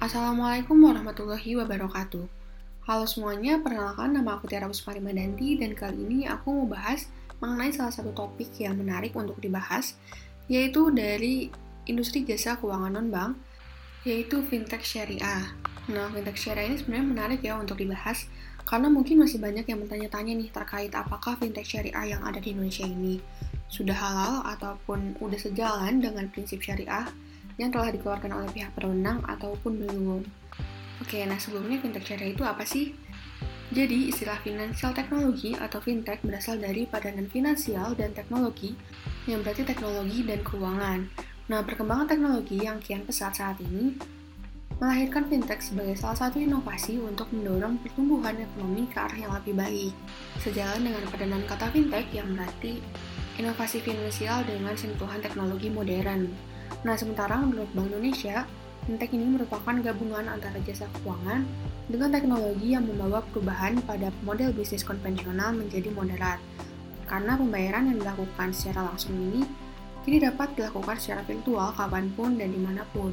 Assalamualaikum warahmatullahi wabarakatuh. Halo semuanya, perkenalkan nama aku Tiara Usmari Madanti dan kali ini aku mau bahas mengenai salah satu topik yang menarik untuk dibahas, yaitu dari industri jasa keuangan non-bank, yaitu fintech syariah. Nah, fintech syariah ini sebenarnya menarik ya untuk dibahas, karena mungkin masih banyak yang bertanya-tanya nih terkait apakah fintech syariah yang ada di Indonesia ini sudah halal ataupun udah sejalan dengan prinsip syariah yang telah dikeluarkan oleh pihak berwenang ataupun belum. Oke, nah sebelumnya fintech syariah itu apa sih? Jadi, istilah financial technology atau fintech berasal dari padanan finansial dan teknologi, yang berarti teknologi dan keuangan. Nah, perkembangan teknologi yang kian pesat saat ini melahirkan fintech sebagai salah satu inovasi untuk mendorong pertumbuhan ekonomi ke arah yang lebih baik. Sejalan dengan padanan kata fintech yang berarti inovasi finansial dengan sentuhan teknologi modern. Nah, sementara menurut Bank Indonesia, fintech ini merupakan gabungan antara jasa keuangan dengan teknologi yang membawa perubahan pada model bisnis konvensional menjadi moderat. Karena pembayaran yang dilakukan secara langsung ini kini dapat dilakukan secara virtual kapan pun dan di mana pun.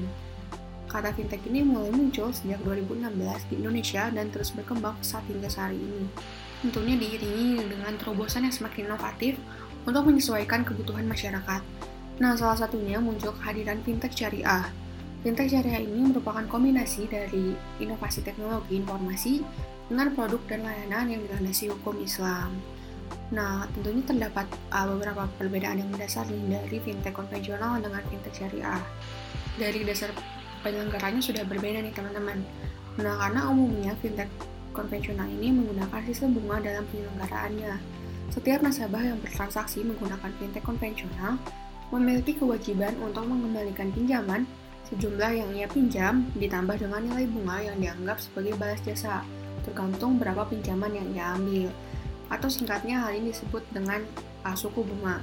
Kata fintech ini mulai muncul sejak 2016 di Indonesia dan terus berkembang saat hingga sehari ini. Tentunya diiringi dengan terobosan yang semakin inovatif untuk menyesuaikan kebutuhan masyarakat. Nah, salah satunya muncul kehadiran fintech syariah. Fintech syariah ini merupakan kombinasi dari inovasi teknologi informasi dengan produk dan layanan yang dilandasi hukum Islam. Nah, tentunya terdapat uh, beberapa perbedaan yang mendasar dari fintech konvensional dengan fintech syariah. Dari dasar penyelenggaranya sudah berbeda nih teman-teman. Nah, karena umumnya fintech konvensional ini menggunakan sistem bunga dalam penyelenggaraannya. Setiap nasabah yang bertransaksi menggunakan fintech konvensional memiliki kewajiban untuk mengembalikan pinjaman sejumlah yang ia pinjam ditambah dengan nilai bunga yang dianggap sebagai balas jasa, tergantung berapa pinjaman yang ia ambil. Atau singkatnya hal ini disebut dengan suku bunga.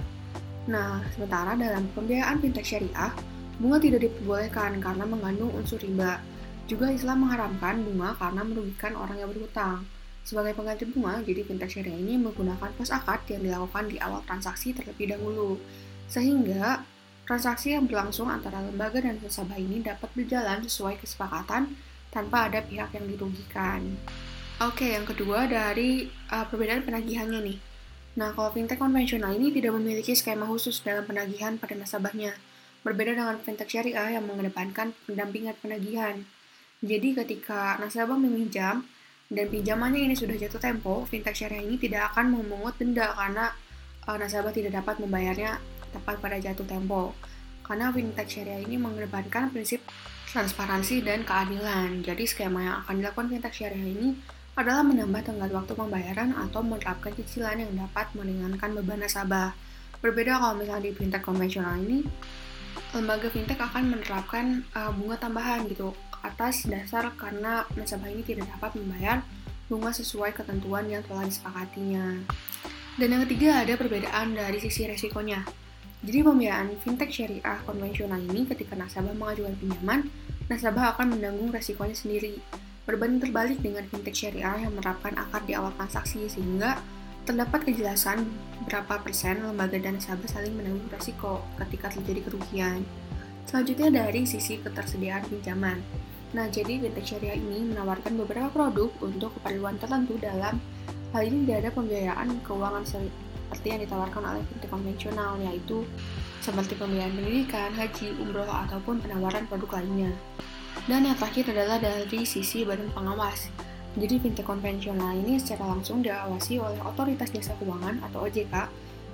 Nah, sementara dalam pembiayaan fintech syariah, bunga tidak diperbolehkan karena mengandung unsur riba. Juga Islam mengharamkan bunga karena merugikan orang yang berhutang. Sebagai pengganti bunga, jadi fintech syariah ini menggunakan pos akad yang dilakukan di awal transaksi terlebih dahulu. Sehingga transaksi yang berlangsung antara lembaga dan nasabah ini dapat berjalan sesuai kesepakatan tanpa ada pihak yang dirugikan. Oke, yang kedua dari uh, perbedaan penagihannya nih. Nah, kalau fintech konvensional ini tidak memiliki skema khusus dalam penagihan pada nasabahnya, berbeda dengan fintech syariah yang mengedepankan pendampingan penagihan. Jadi ketika nasabah meminjam dan pinjamannya ini sudah jatuh tempo, fintech syariah ini tidak akan memungut denda karena uh, nasabah tidak dapat membayarnya tepat pada jatuh tempo. Karena fintech syariah ini mengedepankan prinsip transparansi dan keadilan. Jadi skema yang akan dilakukan fintech syariah ini adalah menambah tenggat waktu pembayaran atau menerapkan cicilan yang dapat meringankan beban nasabah. Berbeda kalau misalnya di fintech konvensional ini, lembaga fintech akan menerapkan uh, bunga tambahan gitu atas dasar karena nasabah ini tidak dapat membayar bunga sesuai ketentuan yang telah disepakatinya. Dan yang ketiga ada perbedaan dari sisi resikonya. Jadi pembiayaan fintech syariah konvensional ini ketika nasabah mengajukan pinjaman, nasabah akan menanggung resikonya sendiri. Berbanding terbalik dengan fintech syariah yang menerapkan akad di awal transaksi sehingga terdapat kejelasan berapa persen lembaga dan nasabah saling menanggung resiko ketika terjadi kerugian. Selanjutnya dari sisi ketersediaan pinjaman. Nah, jadi fintech syariah ini menawarkan beberapa produk untuk keperluan tertentu dalam hal ini tidak ada pembiayaan keuangan seperti yang ditawarkan oleh fintech konvensional, yaitu seperti pembiayaan pendidikan, haji, umroh, ataupun penawaran produk lainnya. Dan yang terakhir adalah dari sisi badan pengawas. Jadi fintech konvensional ini secara langsung diawasi oleh Otoritas Jasa Keuangan atau OJK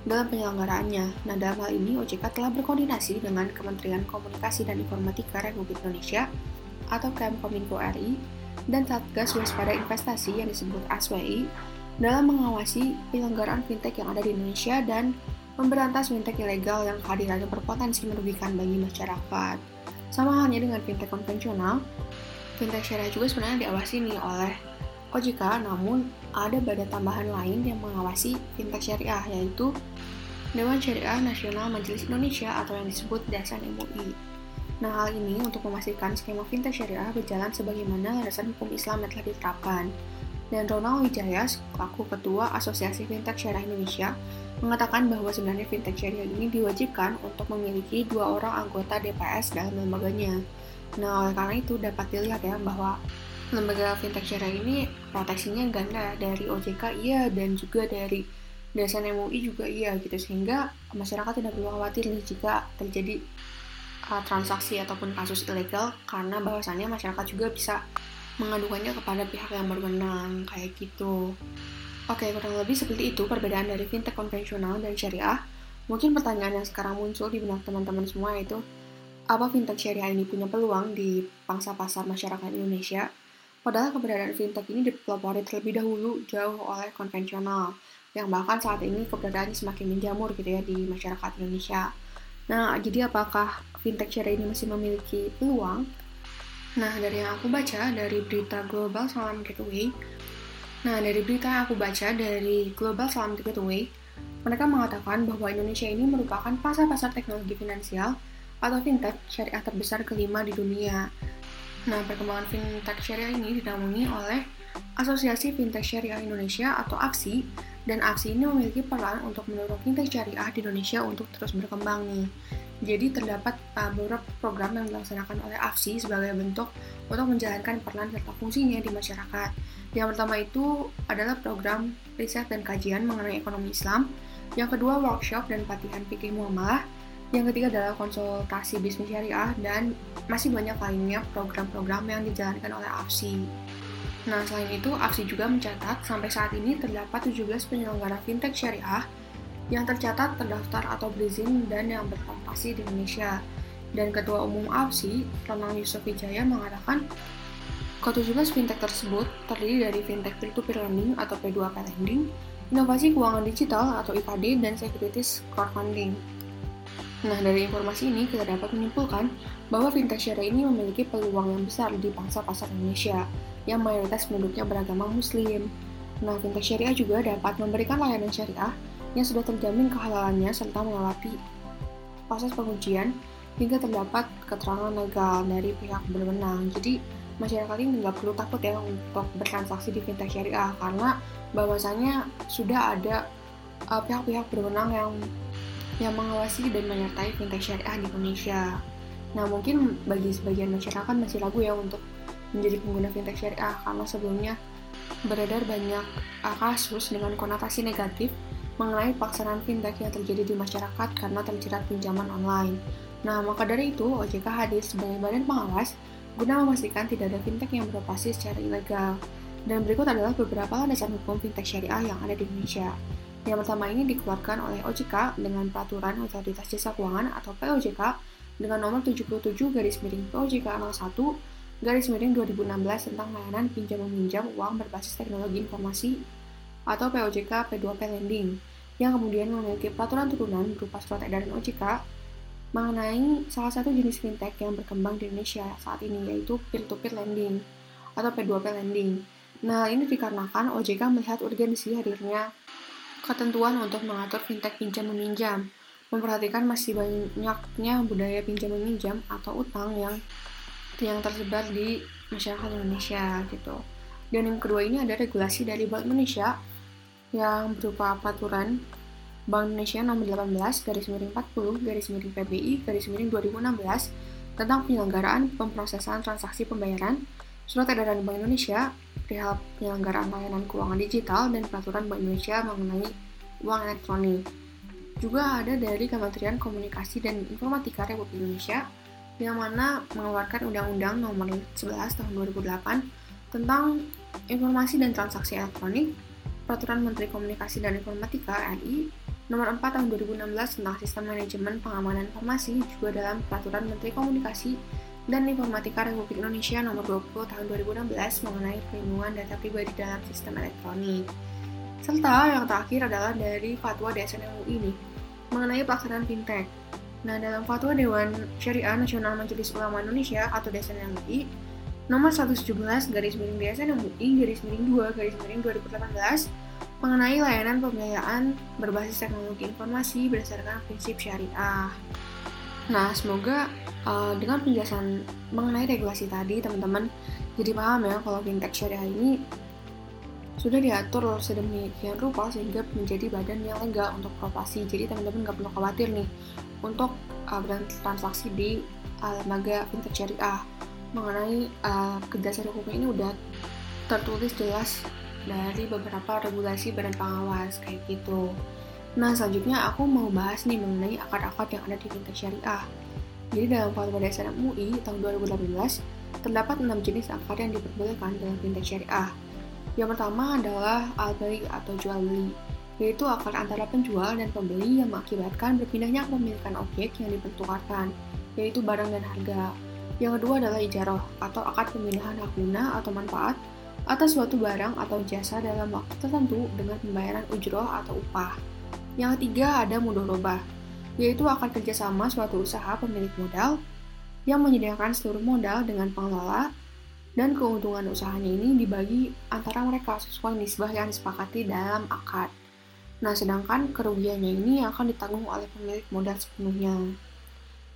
dalam penyelenggaraannya. Nah, dalam hal ini OJK telah berkoordinasi dengan Kementerian Komunikasi dan Informatika Republik Indonesia atau Kemkominfo RI dan Satgas Waspada Investasi yang disebut ASWI dalam mengawasi penyelenggaraan fintech yang ada di Indonesia dan memberantas fintech ilegal yang kehadirannya berpotensi merugikan bagi masyarakat. Sama halnya dengan fintech konvensional, fintech syariah juga sebenarnya diawasi nih oleh OJK, namun ada badan tambahan lain yang mengawasi fintech syariah, yaitu Dewan Syariah Nasional Majelis Indonesia atau yang disebut DASN MUI. Nah, hal ini untuk memastikan skema fintech syariah berjalan sebagaimana landasan hukum Islam yang telah diterapkan dan Ronald Wijaya selaku Ketua Asosiasi Fintech Syariah Indonesia mengatakan bahwa sebenarnya fintech syariah ini diwajibkan untuk memiliki dua orang anggota DPS dalam lembaganya. Nah, oleh karena itu dapat dilihat ya bahwa lembaga fintech syariah ini proteksinya ganda dari OJK iya dan juga dari dasar MUI juga iya gitu sehingga masyarakat tidak perlu khawatir nih jika terjadi uh, transaksi ataupun kasus ilegal karena bahwasannya masyarakat juga bisa mengadukannya kepada pihak yang berwenang kayak gitu. Oke, kurang lebih seperti itu perbedaan dari fintech konvensional dan syariah. Mungkin pertanyaan yang sekarang muncul di benak teman-teman semua itu, apa fintech syariah ini punya peluang di pangsa pasar masyarakat Indonesia? Padahal keberadaan fintech ini dipelopori terlebih dahulu jauh oleh konvensional, yang bahkan saat ini keberadaannya semakin menjamur gitu ya di masyarakat Indonesia. Nah, jadi apakah fintech syariah ini masih memiliki peluang? Nah, dari yang aku baca dari berita Global Salam Gateway, nah dari berita yang aku baca dari Global Salam Gateway, mereka mengatakan bahwa Indonesia ini merupakan pasar-pasar teknologi finansial atau fintech syariah terbesar kelima di dunia Nah, perkembangan fintech syariah ini dinaungi oleh Asosiasi Fintech Syariah Indonesia atau AFSI, dan AFSI ini memiliki peran untuk mendorong fintech syariah di Indonesia untuk terus berkembang nih. Jadi terdapat uh, beberapa program yang dilaksanakan oleh AFSI sebagai bentuk untuk menjalankan peran serta fungsinya di masyarakat. Yang pertama itu adalah program riset dan kajian mengenai ekonomi Islam. Yang kedua workshop dan pelatihan fikih muamalah yang ketiga adalah konsultasi bisnis syariah dan masih banyak lainnya program-program yang dijalankan oleh AFSI. Nah, selain itu, AFSI juga mencatat sampai saat ini terdapat 17 penyelenggara fintech syariah yang tercatat terdaftar atau berizin dan yang berkontrasi di Indonesia. Dan Ketua Umum AFSI, Ronald Yusuf Wijaya, mengatakan ke-17 fintech tersebut terdiri dari fintech peer-to-peer lending atau P2P lending, inovasi keuangan digital atau IKD, dan securities crowdfunding. Nah, dari informasi ini kita dapat menyimpulkan bahwa fintech syariah ini memiliki peluang yang besar di pangsa pasar Indonesia yang mayoritas penduduknya beragama muslim. Nah, fintech syariah juga dapat memberikan layanan syariah yang sudah terjamin kehalalannya serta melewati proses pengujian hingga terdapat keterangan legal dari pihak berwenang. Jadi, masyarakat ini nggak perlu takut ya untuk bertransaksi di fintech syariah karena bahwasanya sudah ada uh, pihak-pihak berwenang yang yang mengawasi dan menyertai fintech syariah di Indonesia. Nah, mungkin bagi sebagian masyarakat masih ragu ya untuk menjadi pengguna fintech syariah karena sebelumnya beredar banyak uh, kasus dengan konotasi negatif mengenai pelaksanaan fintech yang terjadi di masyarakat karena terjerat pinjaman online. Nah, maka dari itu, OJK hadir sebagai badan pengawas guna memastikan tidak ada fintech yang beroperasi secara ilegal. Dan berikut adalah beberapa landasan hukum fintech syariah yang ada di Indonesia. Yang pertama ini dikeluarkan oleh OJK dengan Peraturan Otoritas Jasa Keuangan atau POJK dengan nomor 77 garis miring POJK 01 garis miring 2016 tentang layanan pinjam meminjam uang berbasis teknologi informasi atau POJK P2P Lending yang kemudian memiliki peraturan turunan berupa surat edaran OJK mengenai salah satu jenis fintech yang berkembang di Indonesia saat ini yaitu peer-to-peer lending atau P2P lending. Nah, ini dikarenakan OJK melihat urgensi hadirnya ketentuan untuk mengatur fintech pinjam meminjam, memperhatikan masih banyaknya budaya pinjam meminjam atau utang yang yang tersebar di masyarakat Indonesia gitu. Dan yang kedua ini ada regulasi dari Bank Indonesia yang berupa peraturan Bank Indonesia nomor 18 garis miring 40 garis miring PBI garis miring 2016 tentang penyelenggaraan pemrosesan transaksi pembayaran, surat edaran Bank Indonesia perihal penyelenggaraan layanan keuangan digital dan peraturan Bank Indonesia mengenai uang elektronik. Juga ada dari Kementerian Komunikasi dan Informatika Republik Indonesia yang mana mengeluarkan Undang-Undang Nomor 11 Tahun 2008 tentang Informasi dan Transaksi Elektronik, Peraturan Menteri Komunikasi dan Informatika RI Nomor 4 Tahun 2016 tentang Sistem Manajemen Pengamanan Informasi juga dalam Peraturan Menteri Komunikasi dan Informatika Republik Indonesia nomor 20 tahun 2016 mengenai perlindungan data pribadi dalam sistem elektronik. Serta yang terakhir adalah dari Fatwa DSN MUI ini mengenai pelaksanaan fintech. Nah, dalam Fatwa Dewan Syariah Nasional Majelis Ulama Indonesia atau DSN MUI nomor 117 garis miring DSN MUI garis miring 2 garis miring 2018 mengenai layanan pembiayaan berbasis teknologi informasi berdasarkan prinsip syariah. Nah, semoga uh, dengan penjelasan mengenai regulasi tadi, teman-teman jadi paham ya kalau fintech syariah ini sudah diatur sedemikian rupa sehingga menjadi badan yang legal untuk beroperasi. Jadi teman-teman nggak perlu khawatir nih untuk uh, bertransaksi di uh, lembaga fintech syariah. Mengenai uh, kejelasan hukum ini udah tertulis jelas dari beberapa regulasi badan pengawas kayak gitu. Nah selanjutnya aku mau bahas nih mengenai akad-akad yang ada di fintech syariah. Jadi dalam fatwa dasar MUI tahun 2018 terdapat enam jenis akad yang diperbolehkan dalam fintech syariah. Yang pertama adalah al atau jual beli, yaitu akad antara penjual dan pembeli yang mengakibatkan berpindahnya kepemilikan objek yang dipertukarkan, yaitu barang dan harga. Yang kedua adalah ijaroh atau akad pemindahan hak guna atau manfaat atas suatu barang atau jasa dalam waktu tertentu dengan pembayaran ujroh atau upah. Yang ketiga ada mudoroba, yaitu akan kerjasama suatu usaha pemilik modal yang menyediakan seluruh modal dengan pengelola dan keuntungan usahanya ini dibagi antara mereka sesuai nisbah yang disepakati dalam akad. Nah, sedangkan kerugiannya ini akan ditanggung oleh pemilik modal sepenuhnya.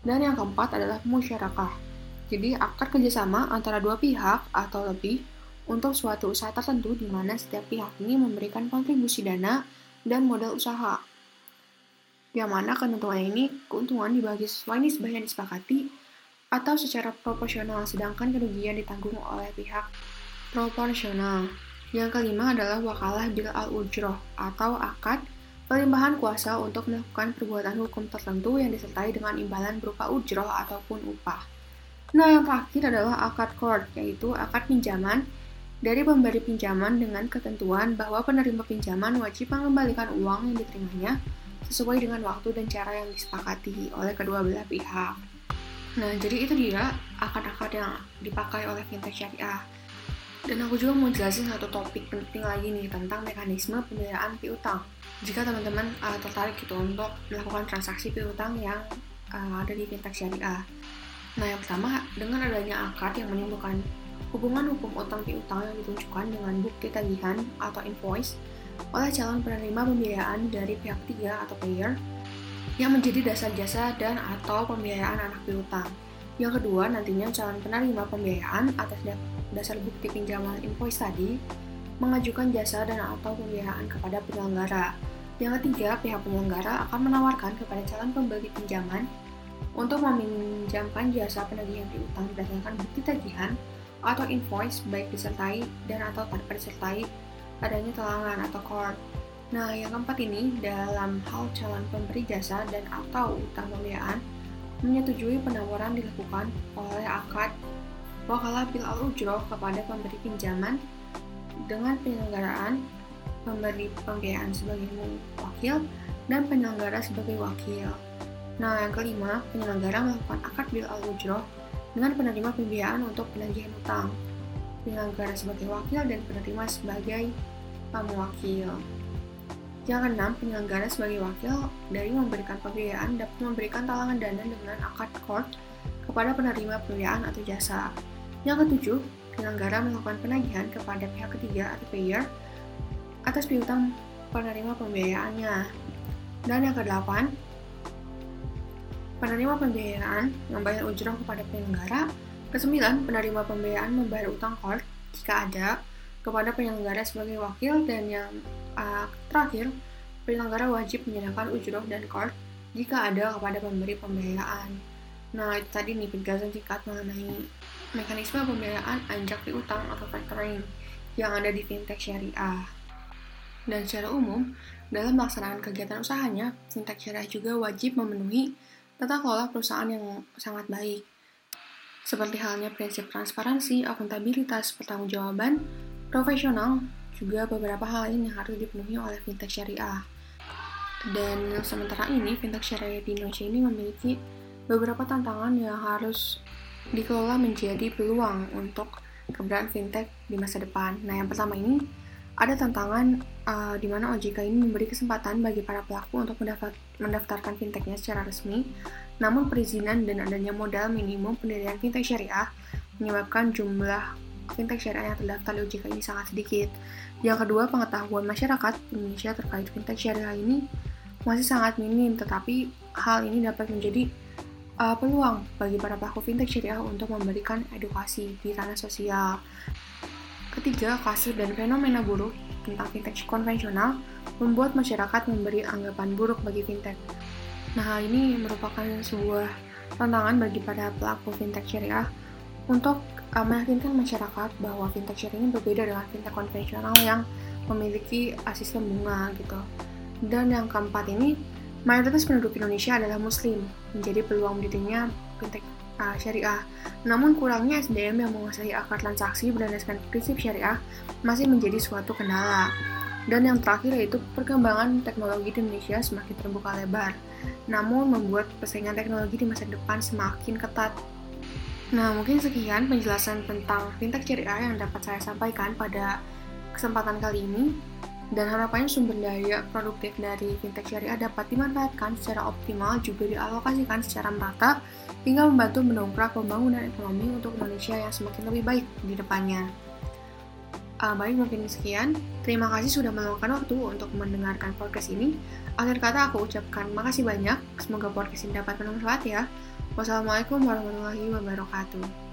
Dan yang keempat adalah musyarakah. Jadi, akad kerjasama antara dua pihak atau lebih untuk suatu usaha tertentu di mana setiap pihak ini memberikan kontribusi dana dan modal usaha. Yang mana ketentuan ini keuntungan dibagi sesuai nisbah yang disepakati atau secara proporsional, sedangkan kerugian ditanggung oleh pihak proporsional. Yang kelima adalah wakalah bil al-ujroh atau akad pelimpahan kuasa untuk melakukan perbuatan hukum tertentu yang disertai dengan imbalan berupa ujroh ataupun upah. Nah, yang terakhir adalah akad court, yaitu akad pinjaman dari pemberi pinjaman dengan ketentuan bahwa penerima pinjaman wajib mengembalikan uang yang diterimanya sesuai dengan waktu dan cara yang disepakati oleh kedua belah pihak. Nah, jadi itu dia akad-akad yang dipakai oleh fintech syariah. Dan aku juga mau jelasin satu topik penting lagi nih tentang mekanisme pembiayaan piutang. Jika teman-teman uh, tertarik gitu untuk melakukan transaksi piutang yang uh, ada di fintech syariah. Nah, yang pertama, dengan adanya akad yang menimbulkan Hubungan hukum utang piutang yang ditunjukkan dengan bukti tagihan atau invoice oleh calon penerima pembiayaan dari pihak ketiga atau payer yang menjadi dasar jasa dan atau pembiayaan anak piutang. Yang kedua, nantinya calon penerima pembiayaan atas dasar bukti pinjaman invoice tadi mengajukan jasa dan atau pembiayaan kepada penyelenggara. Yang ketiga, pihak penyelenggara akan menawarkan kepada calon pembeli pinjaman untuk meminjamkan jasa penagihan piutang berdasarkan bukti tagihan atau invoice baik disertai dan atau tanpa disertai adanya telangan atau cord. Nah, yang keempat ini dalam hal calon pemberi jasa dan atau utang pembiayaan menyetujui penawaran dilakukan oleh akad wakalah bil al ujroh kepada pemberi pinjaman dengan penyelenggaraan pemberi pembiayaan sebagai wakil dan penyelenggara sebagai wakil. Nah, yang kelima, penyelenggara melakukan akad bil al dengan penerima pembiayaan untuk penagihan utang, penyelenggara sebagai wakil dan penerima sebagai pemwakil. Yang keenam, penyelenggara sebagai wakil dari memberikan pembiayaan dapat memberikan talangan dana dengan akad court kepada penerima pembiayaan atau jasa. Yang ketujuh, penyelenggara melakukan penagihan kepada pihak ketiga atau payer atas piutang penerima pembiayaannya. Dan yang kedelapan, Penerima pembiayaan membayar ujrah kepada penyelenggara. Kesembilan, penerima pembiayaan membayar utang court jika ada kepada penyelenggara sebagai wakil dan yang uh, terakhir, penyelenggara wajib menyerahkan ujrah dan court jika ada kepada pemberi pembiayaan. Nah, itu tadi nih penjelasan singkat mengenai mekanisme pembiayaan anjak piutang atau factoring yang ada di fintech syariah. Dan secara umum, dalam melaksanakan kegiatan usahanya, fintech syariah juga wajib memenuhi tata kelola perusahaan yang sangat baik. Seperti halnya prinsip transparansi, akuntabilitas, pertanggungjawaban, profesional, juga beberapa hal lain yang harus dipenuhi oleh fintech syariah. Dan sementara ini, fintech syariah di Indonesia ini memiliki beberapa tantangan yang harus dikelola menjadi peluang untuk keberadaan fintech di masa depan. Nah, yang pertama ini ada tantangan uh, di mana OJK ini memberi kesempatan bagi para pelaku untuk mendaftar, mendaftarkan fintechnya secara resmi, namun perizinan dan adanya modal minimum pendirian fintech syariah menyebabkan jumlah fintech syariah yang terdaftar di OJK ini sangat sedikit. Yang kedua, pengetahuan masyarakat Indonesia terkait fintech syariah ini masih sangat minim, tetapi hal ini dapat menjadi uh, peluang bagi para pelaku fintech syariah untuk memberikan edukasi di ranah sosial. Ketiga, kasus dan fenomena buruk tentang fintech konvensional membuat masyarakat memberi anggapan buruk bagi fintech. Nah, hal ini merupakan sebuah tantangan bagi para pelaku fintech syariah untuk uh, meyakinkan masyarakat bahwa fintech syariah ini berbeda dengan fintech konvensional yang memiliki sistem bunga gitu. Dan yang keempat ini, mayoritas penduduk Indonesia adalah muslim, menjadi peluang berdirinya fintech uh, syariah. Namun kurangnya SDM yang menguasai akar transaksi berdasarkan prinsip syariah masih menjadi suatu kendala. Dan yang terakhir yaitu perkembangan teknologi di Indonesia semakin terbuka lebar, namun membuat persaingan teknologi di masa depan semakin ketat. Nah, mungkin sekian penjelasan tentang fintech syariah yang dapat saya sampaikan pada kesempatan kali ini dan harapannya sumber daya produktif dari fintech syariah dapat dimanfaatkan secara optimal juga dialokasikan secara merata hingga membantu mendongkrak pembangunan ekonomi untuk Indonesia yang semakin lebih baik di depannya. Uh, baik, mungkin sekian. Terima kasih sudah meluangkan waktu untuk mendengarkan podcast ini. Akhir kata aku ucapkan makasih banyak. Semoga podcast ini dapat bermanfaat ya. Wassalamualaikum warahmatullahi wabarakatuh.